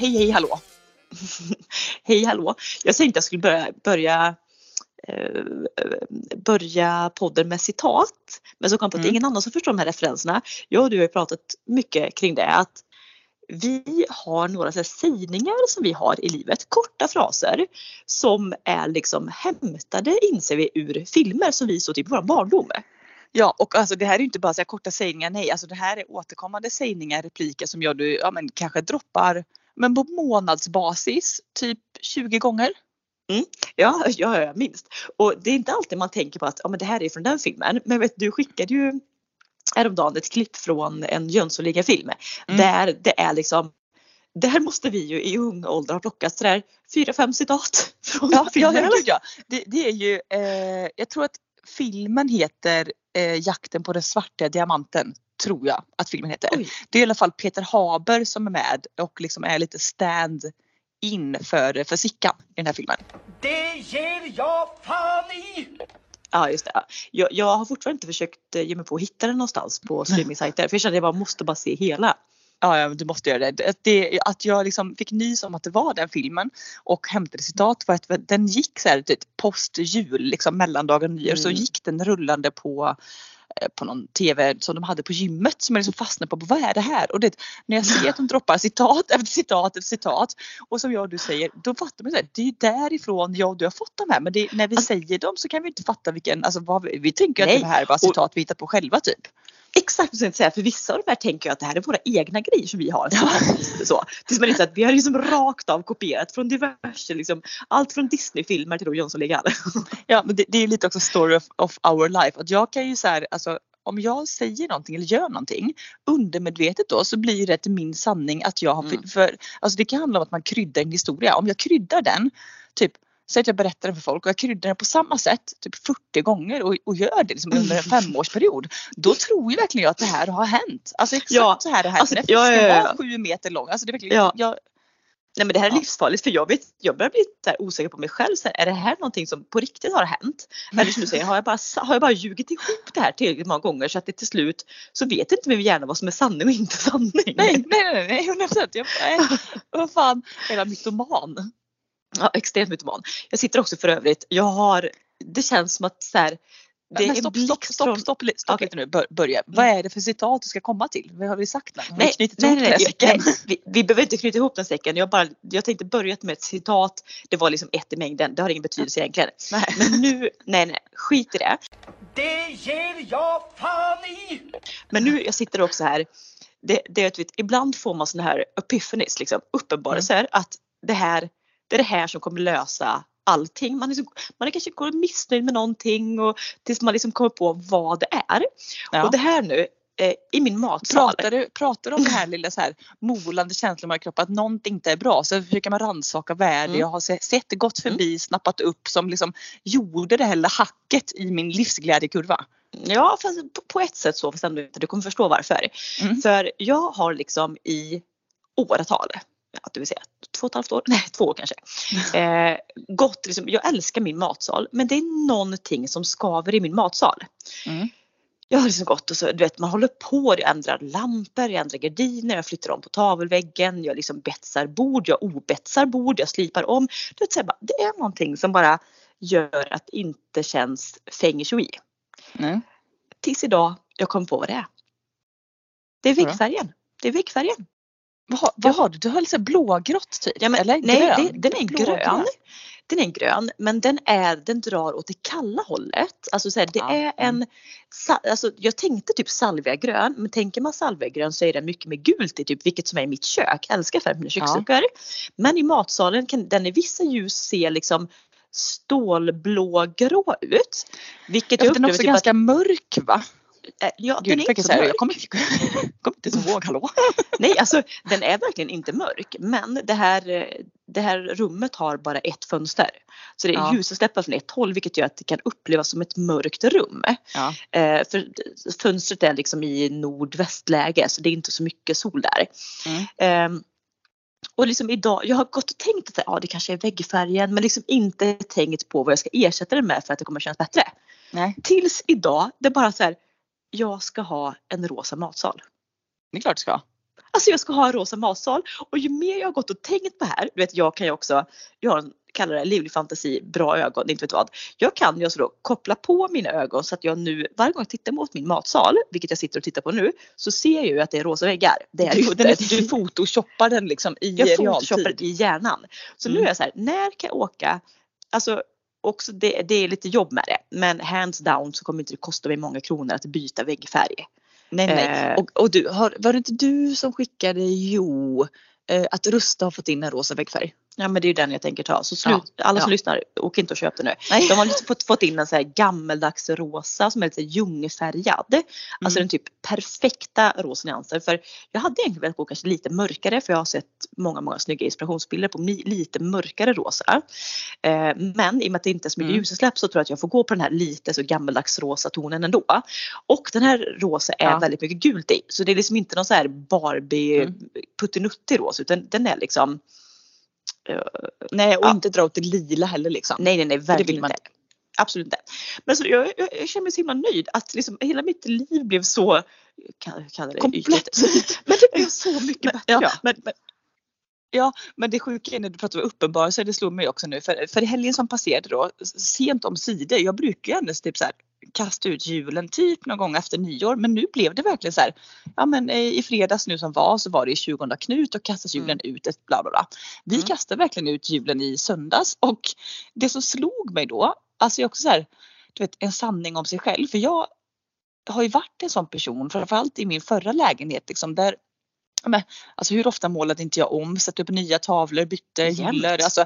Hej hej hallå! hej hallå! Jag tänkte jag skulle börja, börja, eh, börja podden med citat. Men så kom jag på att Mm. ingen annan som förstår de här referenserna. Jag och du har ju pratat mycket kring det. Att vi har några så sägningar som vi har i livet, korta fraser som är liksom hämtade inser vi ur filmer som vi såg typ i vår barndom. Ja och alltså det här är inte bara så korta sägningar, nej alltså det här är återkommande sägningar, repliker som jag du ja, men kanske droppar men på månadsbasis typ 20 gånger. Ja, ja, ja, minst. Och det är inte alltid man tänker på att ja, men det här är från den filmen. Men vet, du skickade ju häromdagen ett klipp från en Jönssonliga-film Mm. där det är liksom där måste vi ju i ung ålder ha plockat sådär fyra, fem citat från Ja, filmen. ja, ja. Det, det är ju, eh, jag tror att filmen heter eh, Jakten på den svarta diamanten. Tror jag att filmen heter. Oj. Det är i alla fall Peter Haber som är med och liksom är lite stand in för, för Sickan i den här filmen. Det ger jag fan i! Ja just det. Jag, jag har fortfarande inte försökt eh, ge mig på att hitta den någonstans på streamingsajter för jag kände att jag bara måste bara se hela. Ja, ja, du måste göra det. det. det. Att jag liksom fick nys om att det var den filmen och hämtade citat var att den gick så här typ post jul, liksom mellandagar och nyår så Mm. gick den rullande på på någon TV som de hade på gymmet som jag liksom fastnade på. Vad är det här? Och det, när jag ser att de droppar citat efter citat efter citat och som jag och du säger, då fattar man att det är ju därifrån jag och du har fått de här. Men det, när vi säger dem så kan vi inte fatta vilken, alltså vad vi, tänker Nej. att det här var citat vi hittat på själva typ. Exakt så jag säga för vissa av de här tänker jag att det här är våra egna grejer som vi har. Så, tills man inser att vi har liksom rakt av kopierat från diverse, liksom, allt från Disney-filmer till då Jönssonligan. Ja men det, det är lite också story of, of our life. Att jag kan ju så här, alltså om jag säger någonting eller gör någonting undermedvetet då så blir det till min sanning att jag har, Mm. för, för alltså det kan handla om att man kryddar en historia. Om jag kryddar den, typ Säg att jag berättar den för folk och jag kryddar den på samma sätt typ 40 gånger och, och gör det liksom under en femårsperiod. Då tror ju verkligen jag att det här har hänt. Alltså exakt Ja, så här det här alltså, den ja, ja, ja. var sju meter lång. Alltså det är verkligen, Ja. jag, Nej men det här är livsfarligt för jag, vet, jag börjar bli så osäker på mig själv. Så här, är det här någonting som på riktigt har hänt? Eller som du säger, har jag, bara, har jag bara ljugit ihop det här tillräckligt många gånger så att det till slut så vet inte min hjärna vad som är sanning och inte sanning. nej, nej, nej, nej, 100 procent. Jag, nej, vad fan, hela mytoman. Ja, extremt mytoman. Jag sitter också för övrigt, jag har, det känns som att så här, det Men är stopp, stopp, blixt stopp, stopp, li- stopp Okej. lite nu, Bör, börja. Vad är det för citat du ska komma till? Vad har vi sagt? Har vi Nej, nej, nej, nej, nej vi, vi behöver inte knyta ihop den säcken. Jag, bara, jag tänkte börja med ett citat. Det var liksom ett i mängden. Det har ingen betydelse egentligen. Nej. Men nu, nej nej, skit i det. Det ger jag fan i! Men nu, jag sitter också här. Det, det är att vet, ibland får man såna här epiphanies, liksom, uppenbarelser att det här, det är det här som kommer lösa allting. Man, är liksom, man är kanske går missnöjd med någonting och tills man liksom kommer på vad det är. Ja. Och det här nu eh, i min matsal. Pratar du, pratar du om den här lilla så här molande känslan man i kroppen att någonting inte är bra så försöker man rannsaka vad är det Mm. jag har se- sett det gått förbi, snappat upp som liksom gjorde det här lilla hacket i min livsglädjekurva. Ja, fast på- på ett sätt så, fast ändå inte. Du kommer förstå varför. Mm. För jag har liksom i åratal, ja, det vill säga två och ett halvt år, nej två år kanske, eh, gått liksom, jag älskar min matsal men det är någonting som skaver i min matsal. Mm. Jag har liksom gått och så, du vet man håller på, jag ändrar lampor, jag ändrar gardiner, jag flyttar om på tavelväggen, jag liksom betsar bord, jag obetsar bord, jag slipar om. Du vet, så bara, det är någonting som bara gör att det inte känns feng shui. Mm. Tills idag jag kom på vad det är. Det är väggfärgen. Det är väggfärgen. Vad, har- vad har du? Du har så blågrått typ? Ja, men, eller nej, grön? det, den är Blågrön. grön. Den är grön men den, är, den drar åt det kalla hållet. Alltså så här, det Ja, är en, alltså, jag tänkte typ salviagrön men tänker man salviagrön så är den mycket mer gult i typ vilket som är i mitt kök. Jag älskar färgen på mina köksdukar. Men i matsalen kan den i vissa ljus se liksom stålblågrå ut. Vilket Ja, jag den är också typ ganska mörk va? Äh, ja, Gud, den är inte så här, mörk. jag kommer, kommer inte ens ihåg, hallå? Nej, alltså den är verkligen inte mörk. Men det här, eh, det här rummet har bara ett fönster. Så det är Ja. ljusutsläpp från ett håll vilket gör att det kan upplevas som ett mörkt rum. Ja. Eh, för fönstret är liksom i nordvästläge så det är inte så mycket sol där. Mm. Ehm, och liksom idag, jag har gått och tänkt att ja, det kanske är väggfärgen men liksom inte tänkt på vad jag ska ersätta den med för att det kommer kännas bättre. Nej, Tills idag, det är bara så här, jag ska ha en rosa matsal. det är klart du ska. Alltså jag ska ha en rosa matsal och ju mer jag har gått och tänkt på det här, du vet jag kan ju också, jag har en kallar det livlig fantasi, bra ögon, inte vet vad. Jag kan ju alltså då koppla på mina ögon så att jag nu varje gång jag tittar mot min matsal, vilket jag sitter och tittar på nu, så ser jag ju att det är rosa väggar. Det är Du, ju den är, du photoshoppar den liksom i Jag photoshoppar realtid. i hjärnan. Så nu Mm. är jag så här, när kan jag åka? Alltså också det, det är lite jobb med det. Men hands down så kommer inte det kosta mig många kronor att byta väggfärg. Nej, nej. Eh. Och, och du, har, var det inte du som skickade, jo, eh, att Rusta har fått in en rosa väggfärg? Ja men det är ju den jag tänker ta. Så slut, alla som ja. lyssnar, åk inte och köp det nu. Nej. De har lite fått, fått in en så här gammeldags rosa som är lite ljungfärgad. Alltså Mm. den typ perfekta rosa nyanser. För jag hade egentligen velat gå kanske lite mörkare för jag har sett många, många snygga inspirationsbilder på lite mörkare rosa. Eh, men i och med att det inte är så mycket Mm. ljusutsläpp så tror jag att jag får gå på den här lite så gammeldags rosa tonen ändå. Och den här rosa är Ja. väldigt mycket gult i. Så det är liksom inte någon så här Barbie Mm. puttinuttig rosa utan den är liksom Nej, och Ja. inte dra åt det lila heller liksom. Nej, nej, nej, det verkligen inte. Absolut inte. Men så jag, jag, jag känner mig så himla nöjd att liksom hela mitt liv blev så, kan jag kalla det Komplett. Men det blev så mycket bättre. ja, men, men, ja, men det sjuka är när du pratar om uppenbarelse, det slår mig också nu. För, för helgen som passerade då, sent om sidor, jag brukar ju ändå typ så här, kasta ut julen typ någon gång efter nyår. Men nu blev det verkligen så här, ja men eh, i fredags nu som var så var det i 20 Knut och kastas julen ut ett bla bla bla. Vi Mm. kastade verkligen ut julen i söndags och det som slog mig då, alltså jag också så här, du vet en sanning om sig själv. För jag har ju varit en sån person, framförallt i min förra lägenhet liksom där men, alltså hur ofta målade inte jag om, satte upp nya tavlor, bytte Jämt. hyllor, alltså,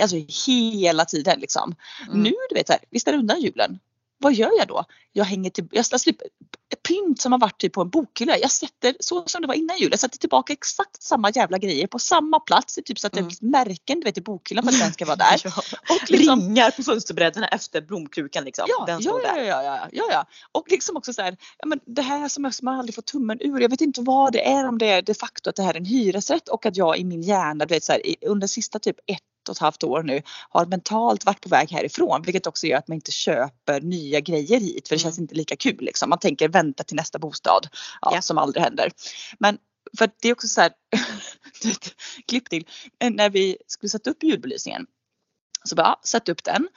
alltså hela tiden liksom. Mm. Nu du vet här, vi ställer undan julen. Vad gör jag då? Jag hänger till, jag typ pynt som har varit typ på en bokhylla. Jag sätter så som det var innan jul. Jag sätter tillbaka exakt samma jävla grejer på samma plats. Typ så att det Mm. finns märken du vet i bokhyllan för att den ska vara där. Ja. Och liksom, Ringar på fönsterbrädorna efter blomkrukan liksom. Ja, Den ja, ja, ja, ja, ja, ja. Och liksom också så här, ja, men det här som jag som jag aldrig fått tummen ur. Jag vet inte vad det är, om det är de facto att det här är en hyresrätt och att jag i min hjärna, du vet så här, under sista typ ett och ett halvt år nu har mentalt varit på väg härifrån. Vilket också gör att man inte köper nya grejer hit för det Mm. känns inte lika kul liksom. Man tänker vänta till nästa bostad. Ja, Ja. Som aldrig händer. Men för det är också så här, klipp till, eh, när vi skulle sätta upp julbelysningen. Så bara, ja, sätt upp den.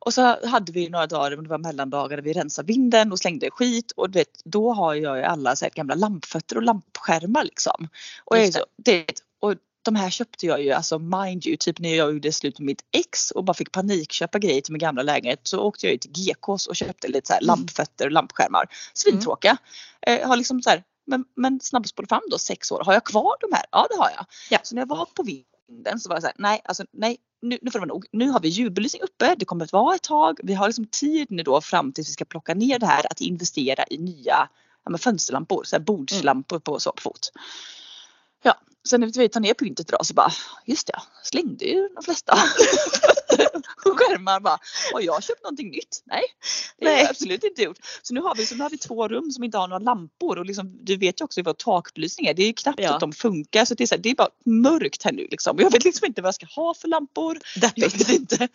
Och så hade vi några dagar, det var mellandagar, där vi rensade vinden och slängde skit. Och vet, då har jag ju alla så här gamla lampfötter och lampskärmar liksom. Och, jag är det. så, det, de här köpte jag ju, alltså mind you, typ när jag gjorde slut med mitt ex och bara fick panikköpa grejer till min gamla lägenhet så åkte jag ju till GKs och köpte lite så här Mm. lampfötter och lampskärmar. Svintråkiga. Eh, har liksom så här, men, men snabbspåla fram då sex år, har jag kvar de här? Ja det har jag. Ja. Så när jag var på vinden så var jag så här, nej alltså nej nu, nu får det vara nog. Nu har vi julbelysning uppe, det kommer att vara ett tag. Vi har liksom tid nu då fram tills vi ska plocka ner det här att investera i nya ja, fönsterlampor, så här bordslampor på så på fot. Ja, sen när vi tar ner pyntet idag så bara, just det, jag slängde ju de flesta och skärmar bara, har jag köpt någonting nytt? Nej, det har jag absolut inte gjort. Så nu har vi, så nu har vi två rum som inte har några lampor och liksom, du vet ju också vad takbelysning är. Det är ju knappt Ja. att de funkar så det är, så här, det är bara mörkt här nu liksom. Jag vet liksom inte vad jag ska ha för lampor. Jag vet inte.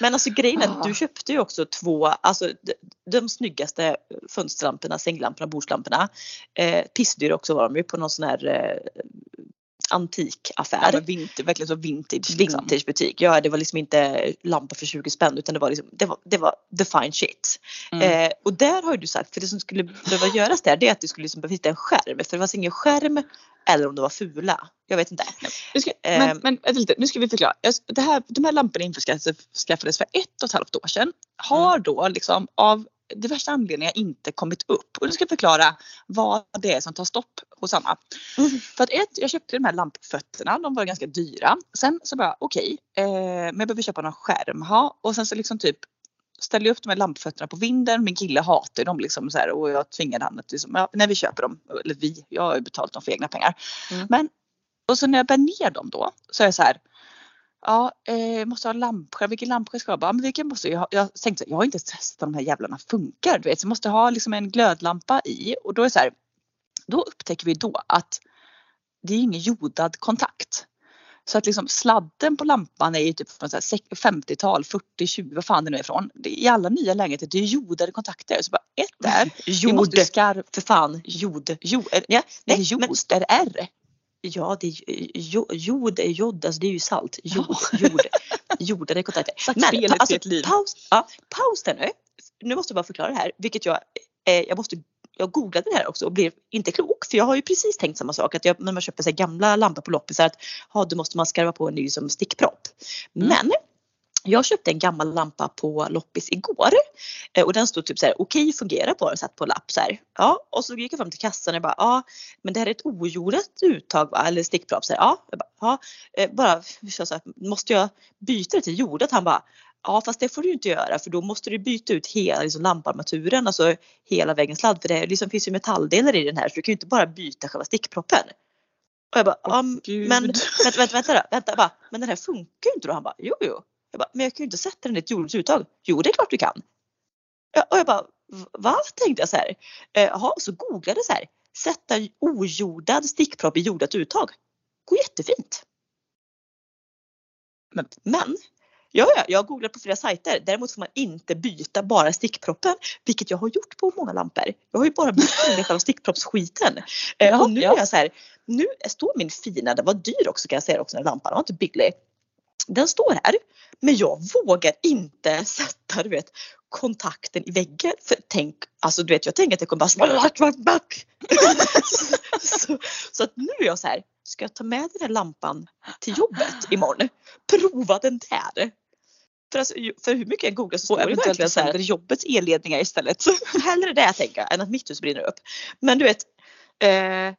Men alltså grejen är att Ah. du köpte ju också två, alltså de, de snyggaste fönsterlamporna, sänglamporna, bordslamporna. Eh, pissdyra också var de ju på någon sån här eh, antikaffär. Ja, vinter, verkligen så vintage. Liksom. Vintagebutik. Ja det var liksom inte lampor för 20 spänn utan det var liksom, det var, det var the fine shit. Mm. Eh, och där har ju du sagt, för det som skulle behöva göras där det är att du skulle liksom behöva hitta en skärm. För det fanns ingen skärm eller om de var fula. Jag vet inte. Nu ska, Ehm. men, men lite, nu ska vi förklara. Det här, de här lamporna införskaffades för ett och ett halvt år sedan. Har då liksom av diverse anledningar inte kommit upp. Och nu ska jag förklara vad det är som tar stopp hos Anna. Mm. För att ett, jag köpte de här lampfötterna, de var ganska dyra. Sen så bara okej, eh, men jag behöver köpa någon skärm. Ha. Och sen så liksom typ ställer jag upp de här lampfötterna på vinden. Min kille hatar dem liksom så här, och jag tvingade han att liksom, ja, när vi köper dem, eller vi, jag har ju betalt dem för egna pengar. Mm. Men och så när jag bär ner dem då så är jag så här. Ja, eh, måste ha lampskärm. Vilken lampskärm ska jag ha? Ja, Men vilken måste jag ha? Jag tänkte jag har inte testat om de här jävlarna funkar. Du vet, så jag måste ha liksom en glödlampa i och då är så här. Då upptäcker vi då att det är ingen jodad kontakt. Så att liksom sladden på lampan är ju typ från så här sek- 50-tal, 40, 20, vad fan det nu är ifrån. I alla nya lägenheter det är jodade kontakter. Så bara ett där. Vi Jord. måste skarv, För fan, jord. jo, är, det nej, jord? men, Är det R? Ja, det är ju- jo, jod är jod, alltså det är ju salt. Jod, jord, jordade kontakter. Sagt spelet alltså, paus, ja, paus där nu. Nu måste jag bara förklara det här, vilket jag, eh, jag måste jag googlade det här också och blev inte klok för jag har ju precis tänkt samma sak att jag, när man köper så gamla lampor på loppisar att ha, då måste man skarva på en ny som stickpropp. Mm. Men jag köpte en gammal lampa på loppis igår eh, och den stod typ så här okej fungerar på den satt på lapp så här. Ja och så gick jag fram till kassan och bara ja men det här är ett ojordat uttag va? eller stickpropp så här, ja, jag bara, ja eh, bara så här, måste jag byta det till jordat? Han bara Ja fast det får du inte göra för då måste du byta ut hela liksom, lamparmaturen, alltså hela väggen sladd för det liksom, finns ju metalldelar i den här så du kan ju inte bara byta själva stickproppen. Och jag bara, Gud. men vänta, vänta, vänta, då, vänta bara, men den här funkar ju inte då. Han bara, jo jo. Jag bara, men jag kan ju inte sätta den i ett jordat uttag. Jo det är klart du kan. Ja, Och jag bara, "V- va? Tänkte jag så här. Eh, Jaha, så googlade så här. Sätta ojordad stickpropp i jordat uttag. Går jättefint. Men- Men Ja, ja, jag har googlat på flera sajter. Däremot får man inte byta bara stickproppen, vilket jag har gjort på många lampor. Jag har ju bara bytt själva stickproppsskiten. Eh, Jaha, och nu ja. är jag så här, nu står min fina, den var dyr också kan jag säga också den lampan, den var inte billig. Den står här, men jag vågar inte sätta du vet, kontakten i väggen. För tänk, alltså du vet jag tänker att det kommer bara smack, så, så att nu är jag så här, ska jag ta med den här lampan till jobbet imorgon? Prova den där. För, alltså, för hur mycket jag googlar så står det verkligen så här, jobbets elledningar istället. hellre det tänker jag än att mitt hus brinner upp. Men du vet, eh.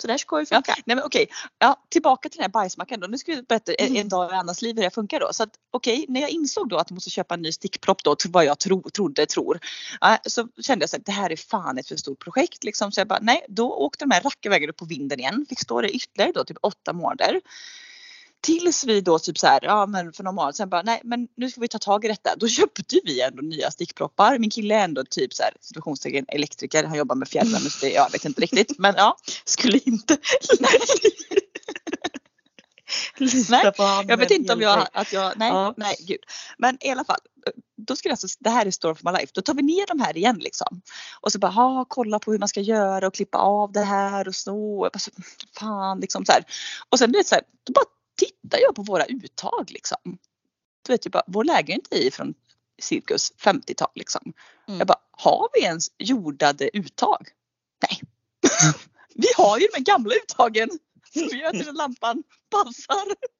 Så där ska ju Ja, funka. nej men okej, ja, tillbaka till den här bajsmackan då. Nu ska vi berätta en, Mm. en dag i Annas liv hur det funkar då. Så att okej, när jag insåg då att jag måste köpa en ny stickpropp då till vad jag tro, trodde, tror. Ja, så kände jag så att det här är fan ett för stort projekt liksom. Så jag bara nej, då åkte de här rackarvägarna upp på vinden igen. Fick stå där ytterligare då typ åtta månader. Tills vi då typ så här, ja men för några månader sen bara nej men nu ska vi ta tag i detta. Då köpte vi ändå nya stickproppar. Min kille är ändå typ så här situationstecken elektriker. Han jobbar med fjärrvärme så det, jag vet inte riktigt. Men ja. Skulle inte Nej, Jag vet inte om jag, att jag, nej, Ja. nej gud. Men i alla fall, då det alltså, det här är story for my life. Då tar vi ner de här igen liksom. Och så bara, ha, kolla på hur man ska göra och klippa av det här och sno. Jag bara, så, fan liksom så här. Och sen du vet så här, då bara tittar jag på våra uttag liksom. Du vet ju bara, vår lägenhet är från cirkus 50-tal liksom. Mm. Jag bara, har vi ens jordade uttag? Nej. vi har ju de gamla uttagen. Vi gör till den lampan passar.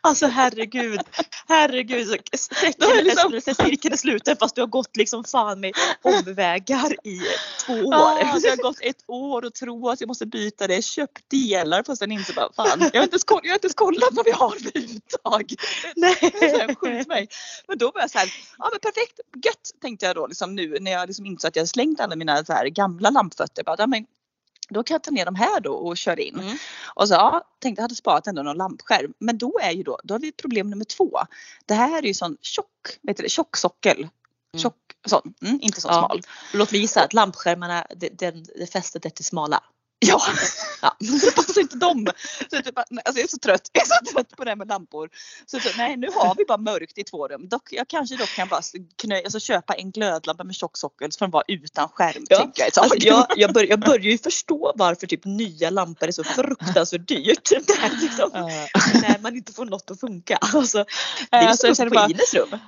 Alltså herregud, herregud. Cirkeln är liksom- är, cirkeln är sluten fast du har gått liksom fan med omvägar i två år. Ja, det har gått ett år och tro att jag måste byta det. Köpt delar fast sen inser bara fan. Jag har inte jag har inte ens kollat vad vi har för uttag. Nej. För mig. Men då var jag så här, ja men perfekt, gött tänkte jag då liksom nu när jag liksom insåg att jag slängt alla mina så här gamla lampfötter. Bara, ja, men, då kan jag ta ner de här då och köra in. Mm. Och så ja, tänkte jag hade sparat ändå någon lampskärm. Men då är ju då, då har vi problem nummer två. Det här är ju sån tjock, vet du det, tjock sockel. Mm. Tjock sån, mm, inte så Ja. smal. Låt mig gissa att lampskärmarna, det, det, det fästet är till smala. Ja, Ja. det passar inte dem. Så jag, typ, alltså jag är så trött. Jag är så trött på det här med lampor. Så, så nej, nu har vi bara mörkt i två rum. Dock, jag kanske dock kan bara knö, alltså, köpa en glödlampa med tjock sockel så får den vara utan skärm. Ja, tänker jag. Alltså, jag, jag, bör, jag börjar ju förstå varför typ nya lampor är så fruktansvärt dyrt. Det är liksom, Eh, när man inte får något att funka. Alltså, det är alltså, som på Ines rum.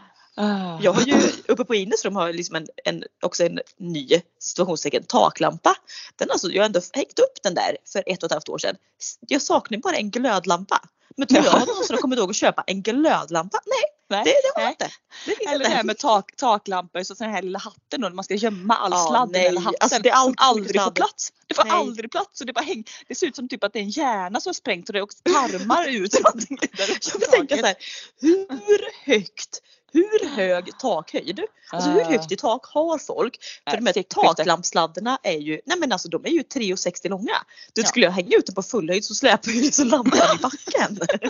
Ah. Jag har ju uppe på Ines rum har jag liksom en, en, också en ny situationstecken taklampa. Den alltså, jag har ändå hängt upp den där för ett och ett halvt år sedan. Jag saknar bara en glödlampa. Men tror jag Ja. har någonsin kommit ihåg att köpa en glödlampa? Nej, Nej, det, det har jag nej. inte. Det Eller det här med tak, taklampor, så den här lilla hatten då, när man ska gömma all Ja, sladd i nej. den lilla hatten. Alltså, det aldrig sladd. får plats. Det får Nej. aldrig plats och det bara häng, Det ser ut som typ att det är en hjärna som är sprängt och det är också tarmar ut. eller Jag tänker så här, hur högt, hur hög takhöjd, alltså hur Ah. högt i tak har folk? För Nej, de här taklampsladdarna är ju, nej men alltså de är ju 3,60 långa. Du Ja. skulle jag hänga ut den på full höjd så släpar ju liksom lampan i backen.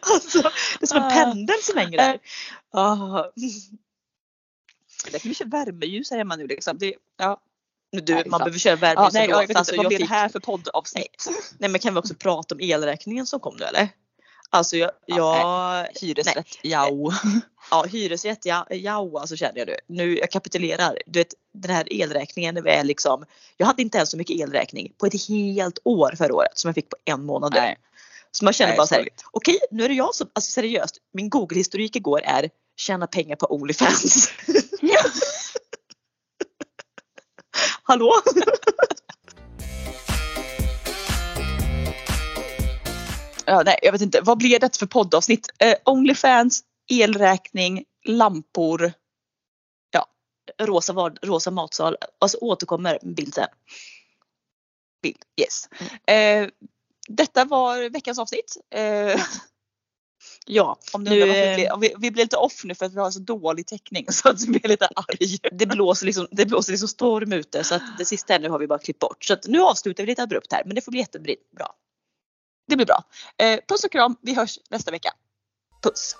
alltså det är som en Ah. pendel som hänger där. Ah. Det kan vi köra värmeljus här hemma nu liksom. Det, ja. Du, Nej, det man behöver köra Ja, värmeljus nej, ändå, jag vet för inte, alltså, vad jag blir det fick- här för poddavsnitt? Nej men kan vi också prata om elräkningen som kom nu eller? Alltså jag, Ja, jag Hyresrätt, jao. ja, hyresrätt, ja, ja alltså känner jag nu. Nu, jag kapitulerar. Du vet, den här elräkningen är liksom, jag hade inte ens så mycket elräkning på ett helt år förra året som jag fick på en månad. Nej. Så man känner Nej, bara så här, sorgligt. okej nu är det jag som, alltså seriöst, min Google-historik igår är tjäna pengar på Onlyfans. Hallå? Ja, nej, jag vet inte. Vad blir det för poddavsnitt? Eh, Onlyfans, elräkning, lampor. Rosa, vard, rosa matsal, alltså återkommer en bild sen. Bild. Yes. Eh, detta var veckans avsnitt. Eh, Ja, om Nu, vi, eh, blir, vi, vi blir lite off nu för att vi har så dålig täckning så att vi blir lite arg. det blåser liksom, det blåser liksom storm ute så att det sista nu har vi bara klippt bort. Så att nu avslutar vi lite abrupt här men det får bli jättebra. Det blir bra. Eh, puss och kram. Vi hörs nästa vecka. Puss!